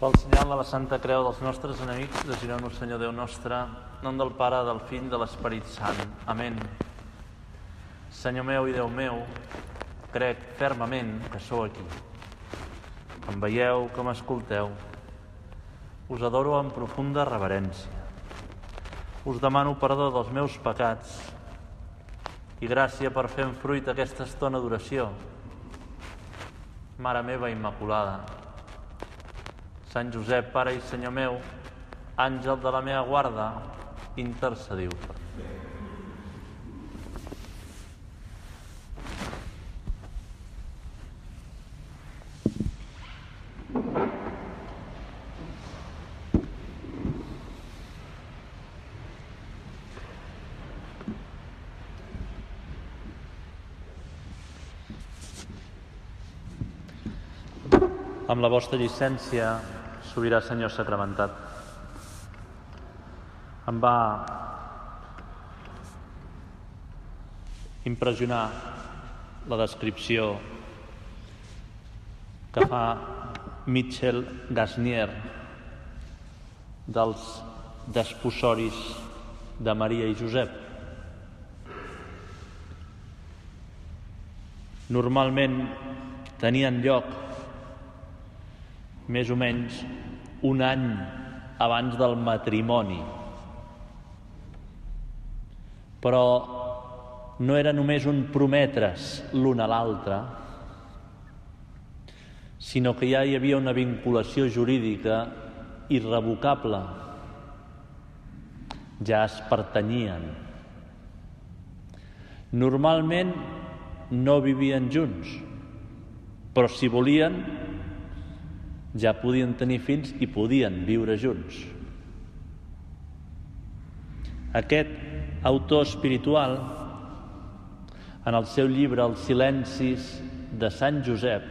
Pel senyal de la Santa Creu dels nostres enemics, desireu-nos, Senyor Déu nostre, nom del Pare, del Fill, de l'Esperit Sant. Amén. Senyor meu i Déu meu, crec fermament que sou aquí. Em veieu, que m'escolteu. Us adoro amb profunda reverència. Us demano perdó dels meus pecats i gràcia per fer en fruit aquesta estona d'oració. Mare meva Immaculada, Sant Josep, Pare i Senyor meu, àngel de la meva guarda, intercediu per mi. Amb la vostra llicència, sobirà Senyor sacramentat. Em va impressionar la descripció que fa Michel Gasnier dels desposoris de Maria i Josep. Normalment tenien lloc més o menys un any abans del matrimoni. Però no era només un prometre's l'un a l'altre, sinó que ja hi havia una vinculació jurídica irrevocable. Ja es pertanyien. Normalment no vivien junts, però si volien ja podien tenir fills i podien viure junts. Aquest autor espiritual, en el seu llibre Els silencis de Sant Josep,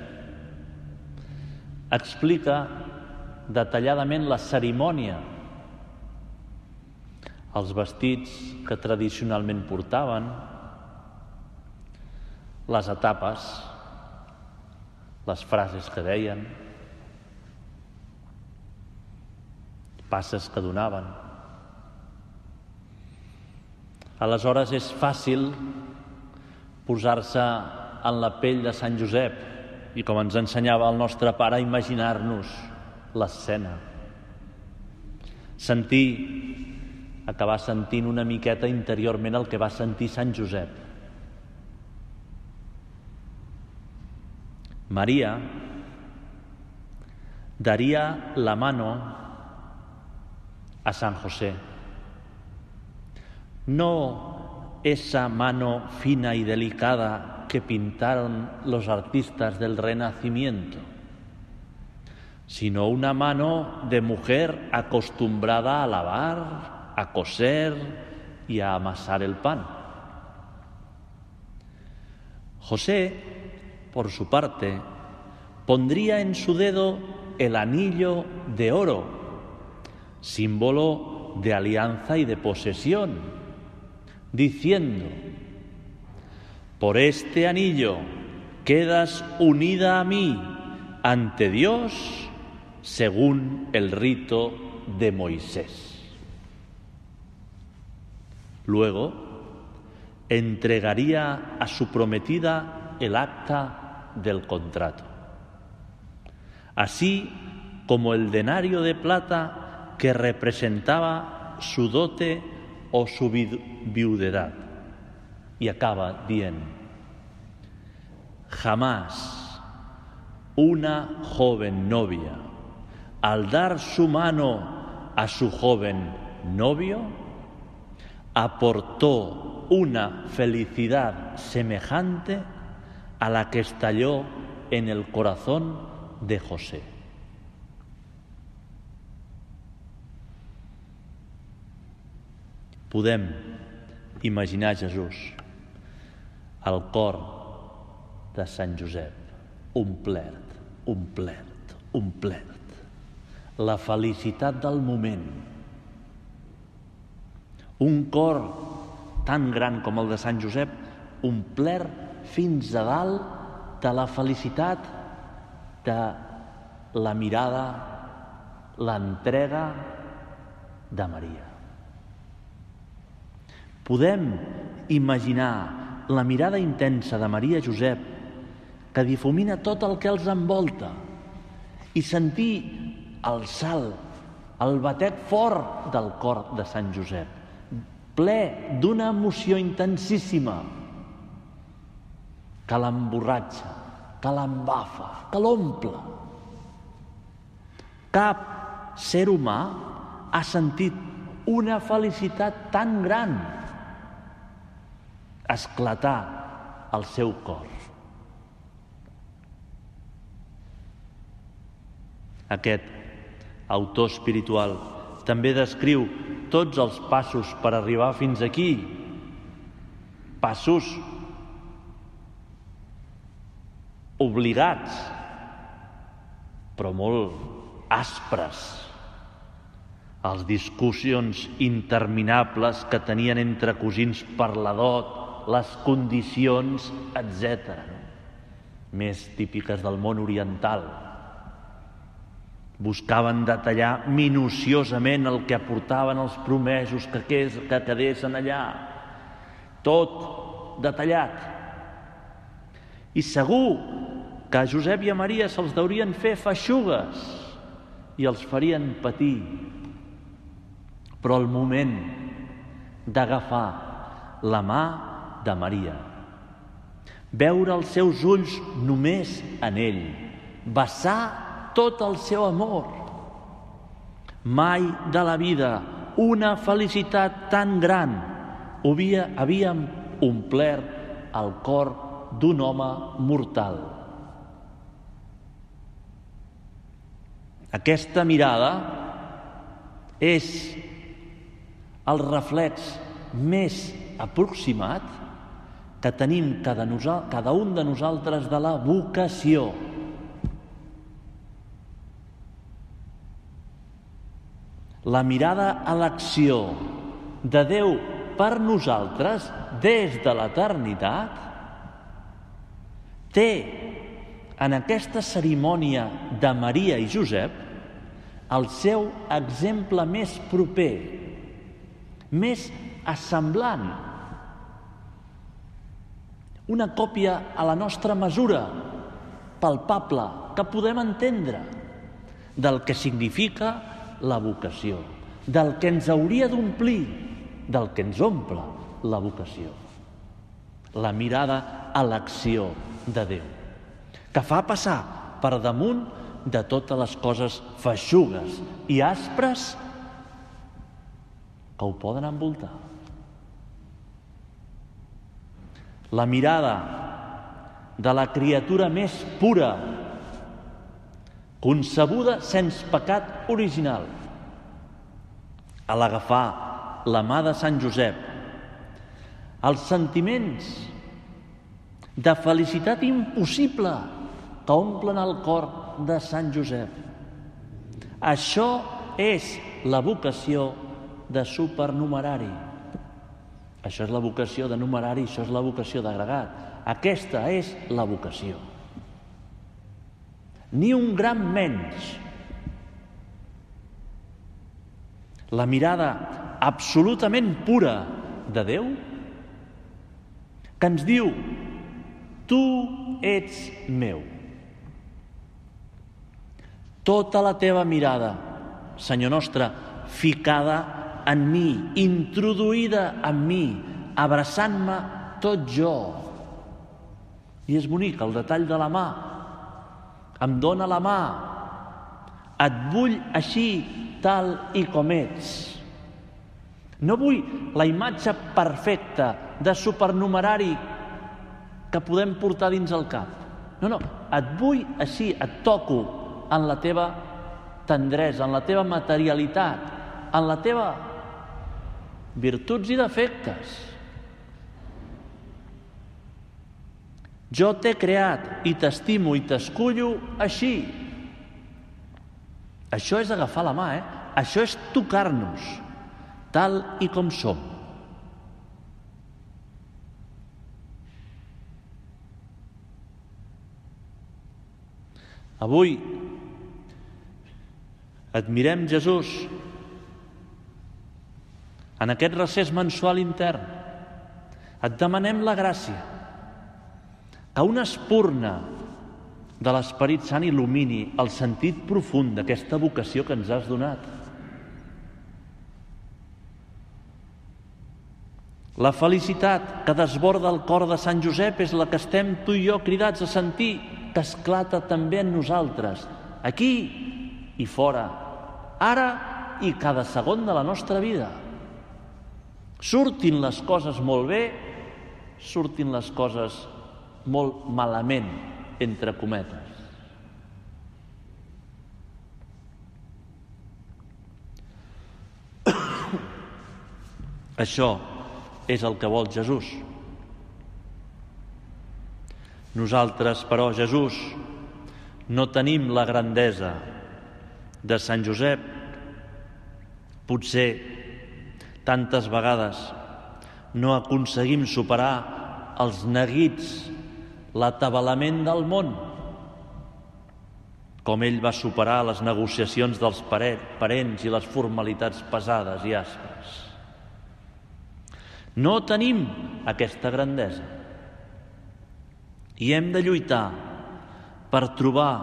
explica detalladament la cerimònia, els vestits que tradicionalment portaven, les etapes, les frases que deien, passes que donaven. Aleshores és fàcil posar-se en la pell de Sant Josep i, com ens ensenyava el nostre pare, imaginar-nos l'escena. Sentir, acabar sentint una miqueta interiorment el que va sentir Sant Josep. Maria daria la mano a San José. No esa mano fina y delicada que pintaron los artistas del Renacimiento, sino una mano de mujer acostumbrada a lavar, a coser y a amasar el pan. José, por su parte, pondría en su dedo el anillo de oro símbolo de alianza y de posesión, diciendo, por este anillo quedas unida a mí ante Dios según el rito de Moisés. Luego entregaría a su prometida el acta del contrato, así como el denario de plata que representaba su dote o su viudedad. Y acaba bien. Jamás una joven novia, al dar su mano a su joven novio, aportó una felicidad semejante a la que estalló en el corazón de José. Podem imaginar Jesús al cor de Sant Josep, omplert, omplert, omplert. La felicitat del moment. Un cor tan gran com el de Sant Josep, omplert fins a dalt de la felicitat de la mirada l'entrega de Maria. Podem imaginar la mirada intensa de Maria Josep que difumina tot el que els envolta i sentir el salt, el batec fort del cor de Sant Josep, ple d'una emoció intensíssima que l'emborratxa, que l'embafa, que l'omple. Cap ser humà ha sentit una felicitat tan gran esclatar el seu cor. Aquest autor espiritual també descriu tots els passos per arribar fins aquí. Passos obligats, però molt aspres. Els discussions interminables que tenien entre cosins per la dot, les condicions, etc. Més típiques del món oriental. Buscaven detallar minuciosament el que aportaven els promesos que, que quedessin allà. Tot detallat. I segur que a Josep i a Maria se'ls deurien fer feixugues i els farien patir. Però el moment d'agafar la mà de Maria. Veure els seus ulls només en ell, vessar tot el seu amor. Mai de la vida una felicitat tan gran havia, havíem omplert el cor d'un home mortal. Aquesta mirada és el reflex més aproximat que tenim cada, cada un de nosaltres de la vocació. La mirada a l'acció de Déu per nosaltres des de l'eternitat té en aquesta cerimònia de Maria i Josep el seu exemple més proper, més assemblant una còpia a la nostra mesura, palpable, que podem entendre del que significa la vocació, del que ens hauria d'omplir, del que ens omple la vocació. La mirada a l'acció de Déu, que fa passar per damunt de totes les coses feixugues i aspres que ho poden envoltar. La mirada de la criatura més pura, concebuda sense pecat original. A l'agafar la mà de Sant Josep, els sentiments de felicitat impossible que omplen el cor de Sant Josep. Això és la vocació de supernumerari. Això és la vocació de numerari, això és la vocació d'agregat. Aquesta és la vocació. Ni un gram menys. La mirada absolutament pura de Déu que ens diu tu ets meu. Tota la teva mirada, Senyor nostre, ficada en mi, introduïda en mi, abraçant-me tot jo. I és bonic el detall de la mà. Em dóna la mà. Et vull així, tal i com ets. No vull la imatge perfecta de supernumerari que podem portar dins el cap. No, no, et vull així, et toco en la teva tendresa, en la teva materialitat, en la teva virtuts i defectes. Jo t'he creat i t'estimo i t'escullo així. Això és agafar la mà, eh? Això és tocar-nos, tal i com som. Avui Admirem Jesús en aquest recés mensual intern. Et demanem la gràcia que una espurna de l'Esperit Sant il·lumini el sentit profund d'aquesta vocació que ens has donat. La felicitat que desborda el cor de Sant Josep és la que estem tu i jo cridats a sentir, que esclata també en nosaltres, aquí i fora, ara i cada segon de la nostra vida. Surtin les coses molt bé, surtin les coses molt malament, entre cometes. Això és el que vol Jesús. Nosaltres, però, Jesús, no tenim la grandesa de Sant Josep. Potser tantes vegades. No aconseguim superar els neguits l'atabalament del món, com ell va superar les negociacions dels parents i les formalitats pesades i aspres. No tenim aquesta grandesa. I hem de lluitar per trobar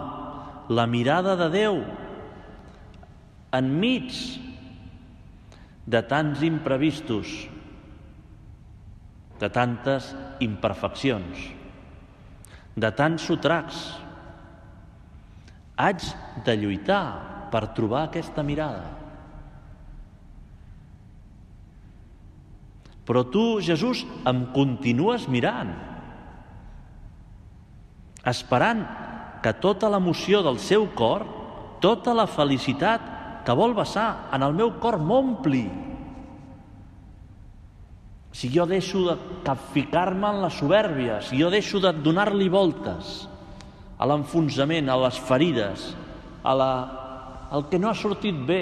la mirada de Déu enmig de tants imprevistos, de tantes imperfeccions de tants sotracs. Haig de lluitar per trobar aquesta mirada. Però tu, Jesús, em continues mirant, esperant que tota l'emoció del seu cor, tota la felicitat que vol vessar en el meu cor m'ompli si jo deixo de capficar-me en la soberbia, si jo deixo de donar-li voltes a l'enfonsament, a les ferides, a la, al que no ha sortit bé.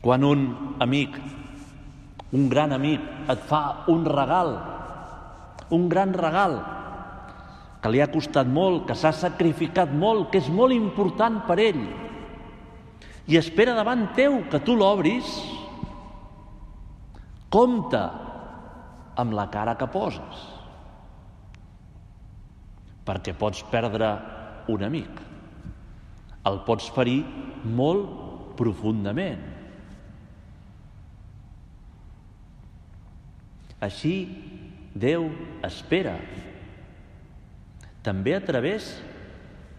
Quan un amic, un gran amic, et fa un regal, un gran regal, que li ha costat molt, que s'ha sacrificat molt, que és molt important per ell, i espera davant teu que tu l'obris, Compte amb la cara que poses, perquè pots perdre un amic, el pots ferir molt profundament. Així Déu espera, també a través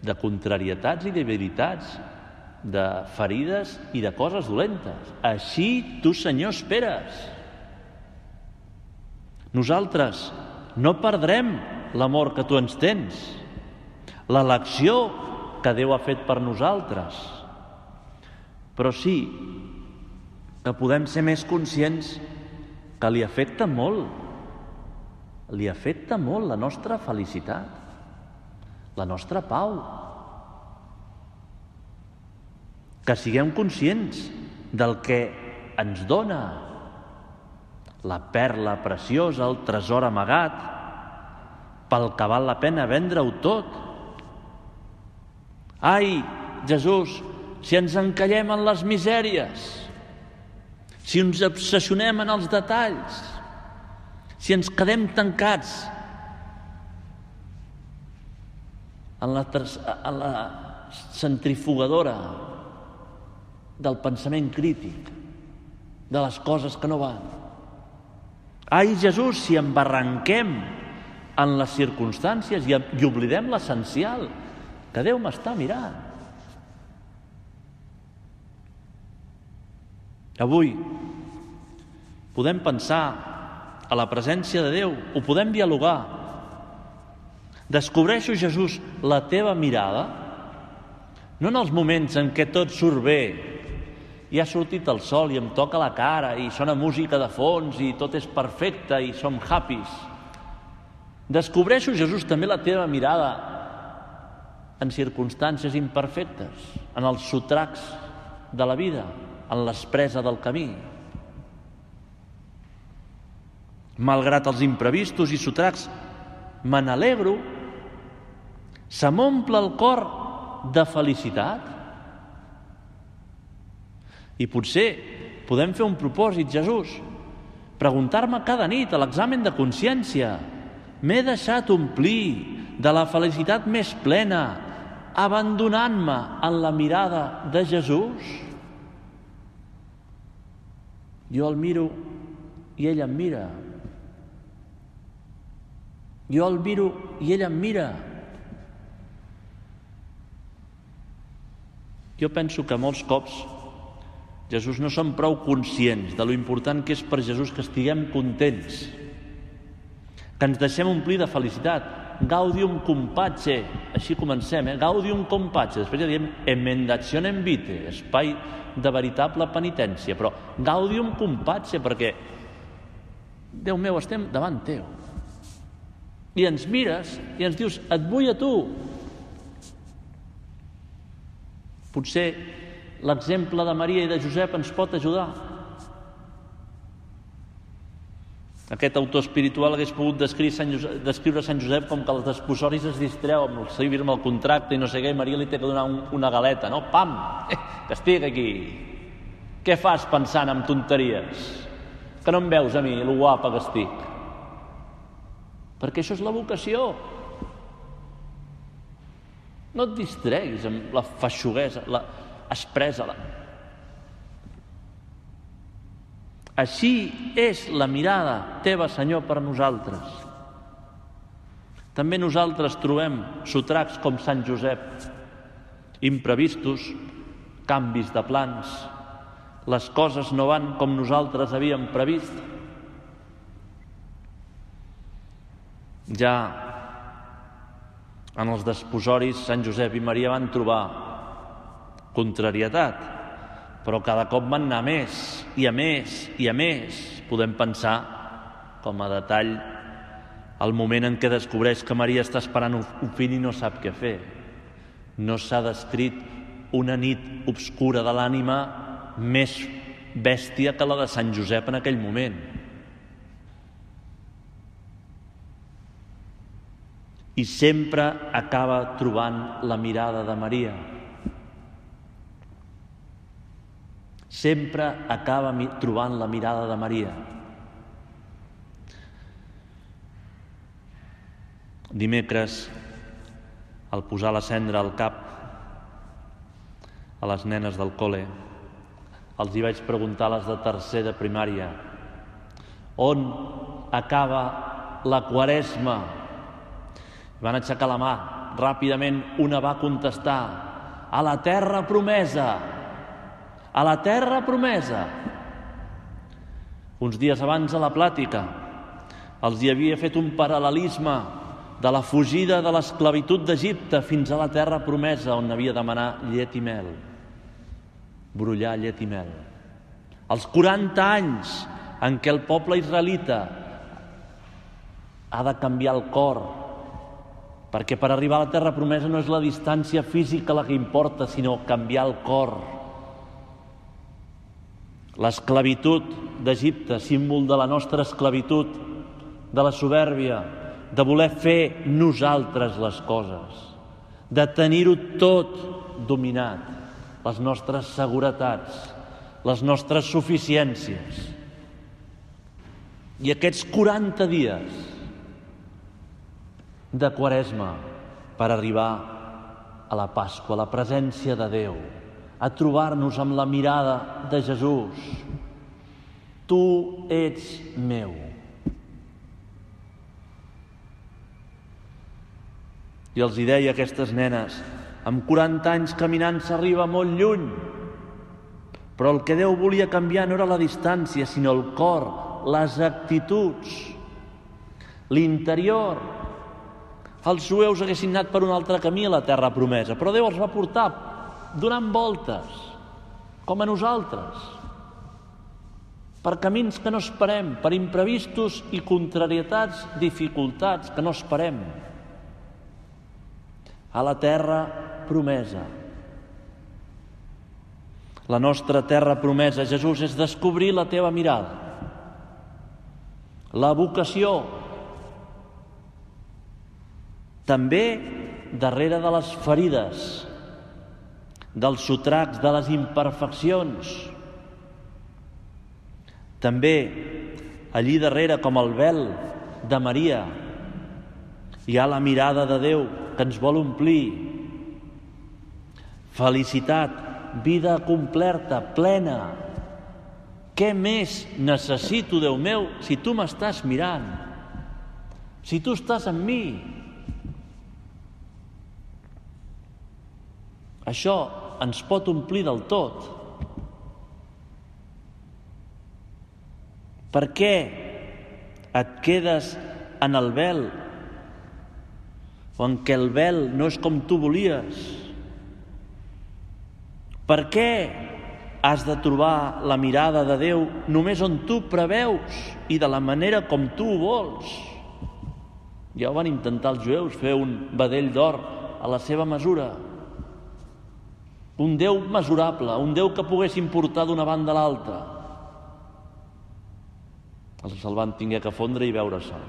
de contrarietats i debilitats, de ferides i de coses dolentes. Així tu, Senyor, esperes. Nosaltres no perdrem l'amor que tu ens tens, l'elecció que Déu ha fet per nosaltres. Però sí que podem ser més conscients que li afecta molt, li afecta molt la nostra felicitat, la nostra pau. Que siguem conscients del que ens dona la perla preciosa, el tresor amagat, pel que val la pena vendre-ho tot. Ai, Jesús, si ens encallem en les misèries, si ens obsessionem en els detalls, si ens quedem tancats en la, en la centrifugadora del pensament crític, de les coses que no van. Ai, Jesús, si embarranquem en les circumstàncies i, i oblidem l'essencial, que Déu m'està mirant. Avui podem pensar a la presència de Déu, ho podem dialogar. Descobreixo, Jesús, la teva mirada, no en els moments en què tot surt bé, i ha sortit el sol i em toca la cara i sona música de fons i tot és perfecte i som happys. Descobreixo, Jesús, també la teva mirada en circumstàncies imperfectes, en els sotracs de la vida, en l'espresa del camí. Malgrat els imprevistos i sotracs, me n'alegro, se m'omple el cor de felicitat? I potser podem fer un propòsit, Jesús, preguntar-me cada nit a l'examen de consciència m'he deixat omplir de la felicitat més plena abandonant-me en la mirada de Jesús? Jo el miro i ell em mira. Jo el miro i ell em mira. Jo penso que molts cops Jesús no som prou conscients de lo important que és per Jesús que estiguem contents, que ens deixem omplir de felicitat. Gaudium compatxe, així comencem, eh? Gaudium compatxe. Després ja diem emendationem vite, espai de veritable penitència, però gaudium compatxe, perquè, Déu meu, estem davant teu. I ens mires i ens dius, et vull a tu. Potser l'exemple de Maria i de Josep ens pot ajudar. Aquest autor espiritual hagués pogut descriure Sant Josep, descriure Sant Josep com que els desposoris es distreu amb el seu firma el contracte i no sé què, i Maria li té que donar un, una galeta, no? Pam! Que estic aquí. Què fas pensant en tonteries? Que no em veus a mi, lo guapa que estic? Perquè això és la vocació. No et distreguis amb la feixuguesa, la, expressa-la. Així és la mirada teva, Senyor, per nosaltres. També nosaltres trobem sotracs com Sant Josep, imprevistos, canvis de plans, les coses no van com nosaltres havíem previst. Ja en els desposoris Sant Josep i Maria van trobar contrarietat, però cada cop van anar més i a més i a més. Podem pensar, com a detall, el moment en què descobreix que Maria està esperant un fill i no sap què fer. No s'ha descrit una nit obscura de l'ànima més bèstia que la de Sant Josep en aquell moment. I sempre acaba trobant la mirada de Maria sempre acaba trobant la mirada de Maria. Dimecres, al posar la cendra al cap a les nenes del col·le, els hi vaig preguntar a les de tercer de primària on acaba la quaresma? Van aixecar la mà. Ràpidament una va contestar a la terra promesa a la terra promesa. Uns dies abans a la plàtica els hi havia fet un paral·lelisme de la fugida de l'esclavitud d'Egipte fins a la terra promesa on havia de demanar llet i mel. Brullar llet i mel. Els 40 anys en què el poble israelita ha de canviar el cor perquè per arribar a la terra promesa no és la distància física la que importa, sinó canviar el cor L'esclavitud d'Egipte, símbol de la nostra esclavitud, de la soberbia, de voler fer nosaltres les coses, de tenir-ho tot dominat, les nostres seguretats, les nostres suficiències. I aquests 40 dies de Quaresma per arribar a la Pasqua, a la presència de Déu, a trobar-nos amb la mirada de Jesús. Tu ets meu. I els hi deia a aquestes nenes, amb 40 anys caminant s'arriba molt lluny, però el que Déu volia canviar no era la distància, sinó el cor, les actituds, l'interior. Els jueus haguessin anat per un altre camí a la terra promesa, però Déu els va portar donant voltes, com a nosaltres, per camins que no esperem, per imprevistos i contrarietats, dificultats que no esperem. A la terra promesa. La nostra terra promesa, Jesús, és descobrir la teva mirada. La vocació, també darrere de les ferides, dels sotracs, de les imperfeccions. També allí darrere, com el vel de Maria, hi ha la mirada de Déu que ens vol omplir. Felicitat, vida completa, plena. Què més necessito, Déu meu, si tu m'estàs mirant? Si tu estàs amb mi? Això ens pot omplir del tot. Per què et quedes en el vel o en què el vel no és com tu volies? Per què has de trobar la mirada de Déu només on tu preveus i de la manera com tu ho vols? Ja ho van intentar els jueus, fer un vedell d'or a la seva mesura. Un Déu mesurable, un Déu que pogués importar d'una banda a l'altra. Els se'l van tinguer que fondre i veure-se'l.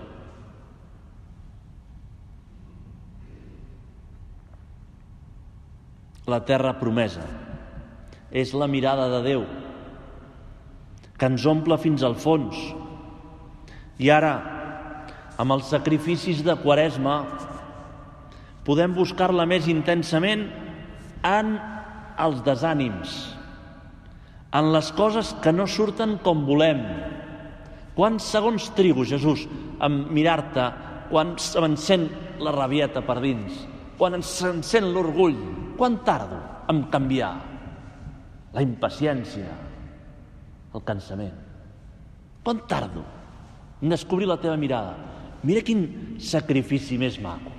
La terra promesa és la mirada de Déu que ens omple fins al fons. I ara, amb els sacrificis de Quaresma, podem buscar-la més intensament en els desànims, en les coses que no surten com volem. Quants segons trigo, Jesús, en mirar-te quan s'encén la rabieta per dins, quan s'encén l'orgull, quan tardo en canviar la impaciència, el cansament? Quan tardo en descobrir la teva mirada? Mira quin sacrifici més maco.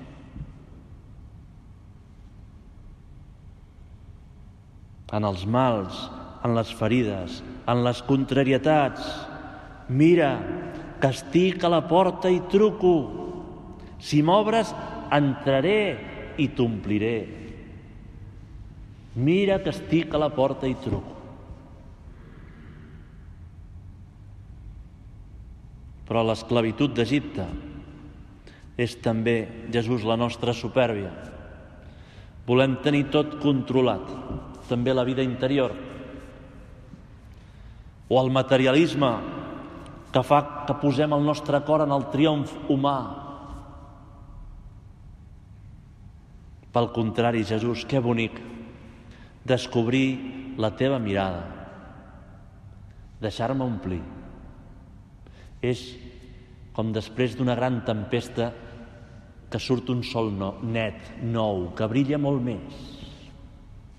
En els mals, en les ferides, en les contrarietats. Mira, que estic a la porta i truco. Si m'obres, entraré i t'ompliré. Mira que estic a la porta i truco. Però l'esclavitud d'Egipte és també, Jesús, la nostra supèrbia. Volem tenir tot controlat, també la vida interior. O el materialisme que fa que posem el nostre cor en el triomf humà. Pel contrari, Jesús, que bonic descobrir la teva mirada, deixar-me omplir. És com després d'una gran tempesta que surt un sol no, net, nou, que brilla molt més,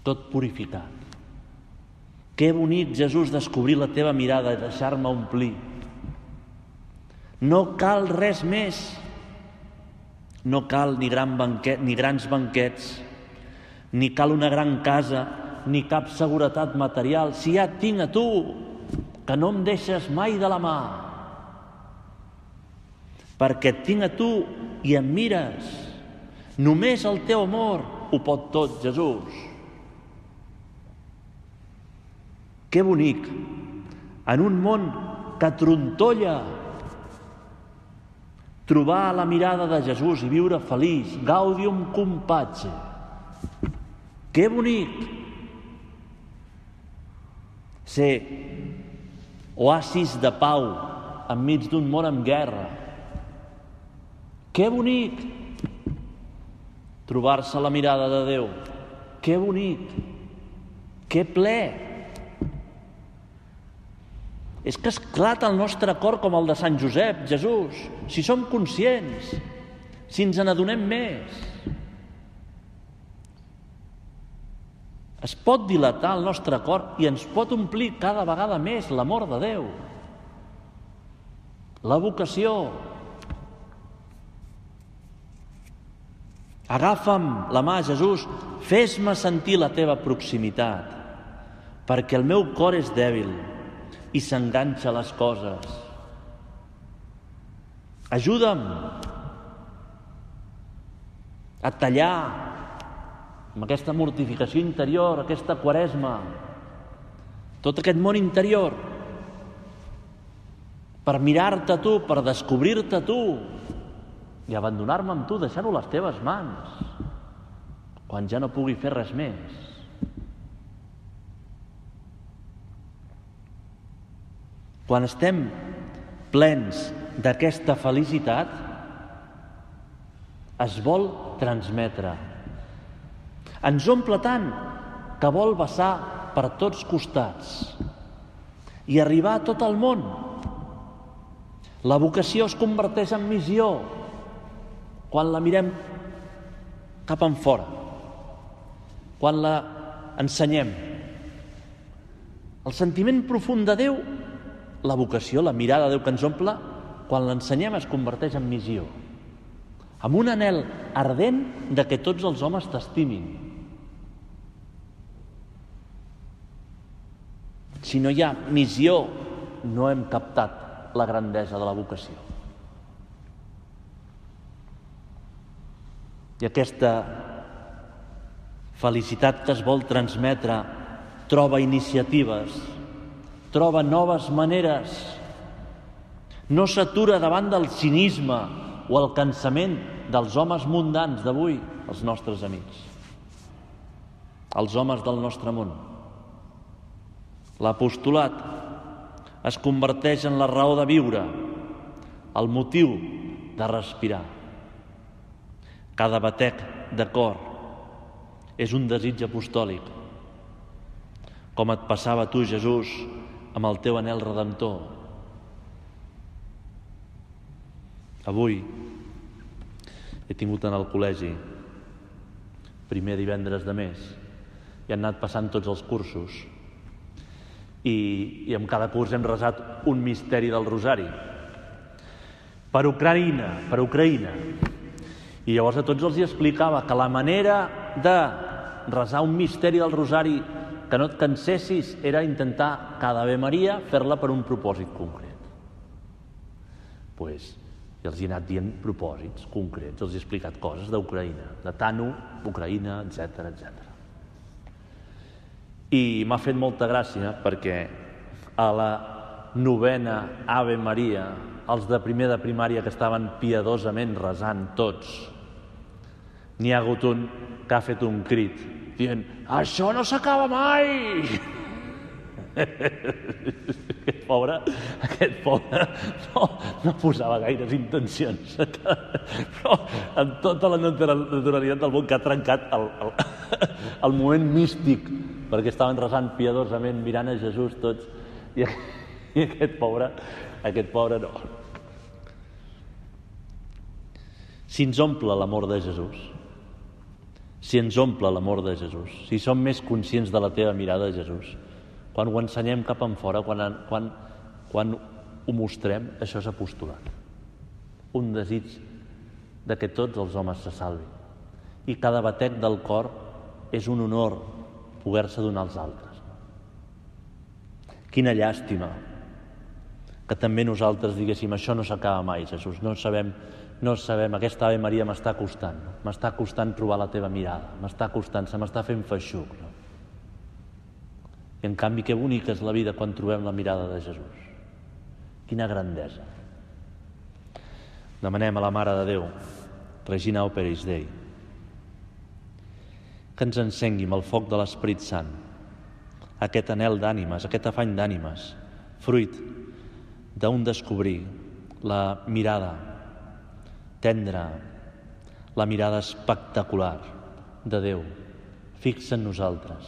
tot purificat. Que bonic, Jesús, descobrir la teva mirada i deixar-me omplir. No cal res més. No cal ni, gran banquet, ni grans banquets, ni cal una gran casa, ni cap seguretat material. Si ja et tinc a tu, que no em deixes mai de la mà, perquè et tinc a tu i em mires. Només el teu amor ho pot tot, Jesús. Que bonic, en un món que trontolla, trobar la mirada de Jesús i viure feliç, gaudium compatge. Que bonic! Ser oasis de pau enmig d'un món en guerra. Que bonic! Trobar-se la mirada de Déu. Que bonic! Que ple! És que esclata el nostre cor com el de Sant Josep, Jesús, si som conscients, si ens n'adonem més. Es pot dilatar el nostre cor i ens pot omplir cada vegada més l'amor de Déu. La vocació. Agafa'm la mà, Jesús, fes-me sentir la teva proximitat, perquè el meu cor és dèbil i s'enganxa a les coses. Ajuda'm a tallar amb aquesta mortificació interior, aquesta quaresma, tot aquest món interior, per mirar-te tu, per descobrir-te tu i abandonar-me amb tu, deixar-ho a les teves mans, quan ja no pugui fer res més. Quan estem plens d'aquesta felicitat, es vol transmetre. Ens omple tant que vol vessar per tots costats i arribar a tot el món. La vocació es converteix en missió quan la mirem cap en fora, quan la ensenyem. El sentiment profund de Déu, la vocació, la mirada de Déu que ens omple, quan l'ensenyem es converteix en missió, amb un anel ardent de que tots els homes t'estimin. Si no hi ha missió, no hem captat la grandesa de la vocació. I aquesta felicitat que es vol transmetre troba iniciatives, troba noves maneres, no s'atura davant del cinisme o el cansament dels homes mundans d'avui, els nostres amics, els homes del nostre món. L'apostolat es converteix en la raó de viure, el motiu de respirar. Cada batec de cor és un desig apostòlic, com et passava tu, Jesús, amb el teu anel redemptor. Avui he tingut en el col·legi primer divendres de mes i han anat passant tots els cursos i, i en cada curs hem resat un misteri del rosari per Ucraïna, per Ucraïna. I llavors a tots els hi explicava que la manera de resar un misteri del rosari que no et cansessis era intentar cada Ave Maria fer-la per un propòsit concret. pues, i els he anat dient propòsits concrets, els he explicat coses d'Ucraïna, de Tanu, Ucraïna, etc etc. I m'ha fet molta gràcia perquè a la novena Ave Maria, els de primer de primària que estaven piadosament resant tots, n'hi ha hagut un que ha fet un crit dient això no s'acaba mai! aquest pobre, aquest pobre no, no posava gaires intencions, però amb tota la naturalitat del món que ha trencat el, el, el moment místic, perquè estaven resant piadosament, mirant a Jesús tots, i, i aquest pobre, aquest pobre no. Si ens omple l'amor de Jesús, si ens omple l'amor de Jesús, si som més conscients de la teva mirada Jesús, quan ho ensenyem cap en fora, quan, quan, quan ho mostrem, això és apostolat. Un desig de que tots els homes se salvin. I cada batec del cor és un honor poder-se donar als altres. Quina llàstima que també nosaltres diguéssim això no s'acaba mai, Jesús, no sabem no sabem, aquesta Ave Maria m'està costant, no? m'està costant trobar la teva mirada, m'està costant, se m'està fent feixuc. No? I en canvi, que bonica és la vida quan trobem la mirada de Jesús. Quina grandesa. Demanem a la Mare de Déu, Regina Operis Dei, que ens encengui amb el foc de l'Esperit Sant aquest anel d'ànimes, aquest afany d'ànimes, fruit d'un descobrir la mirada tendre, la mirada espectacular de Déu fixa en nosaltres,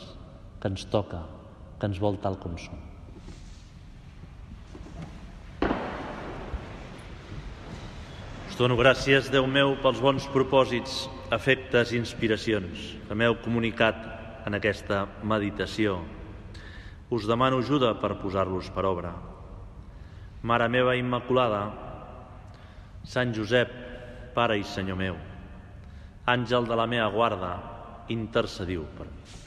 que ens toca, que ens vol tal com som. Us dono gràcies, Déu meu, pels bons propòsits, efectes i inspiracions que m'heu comunicat en aquesta meditació. Us demano ajuda per posar-los per obra. Mare meva Immaculada, Sant Josep, Pare i Senyor meu, àngel de la meva guarda, intercediu per mi.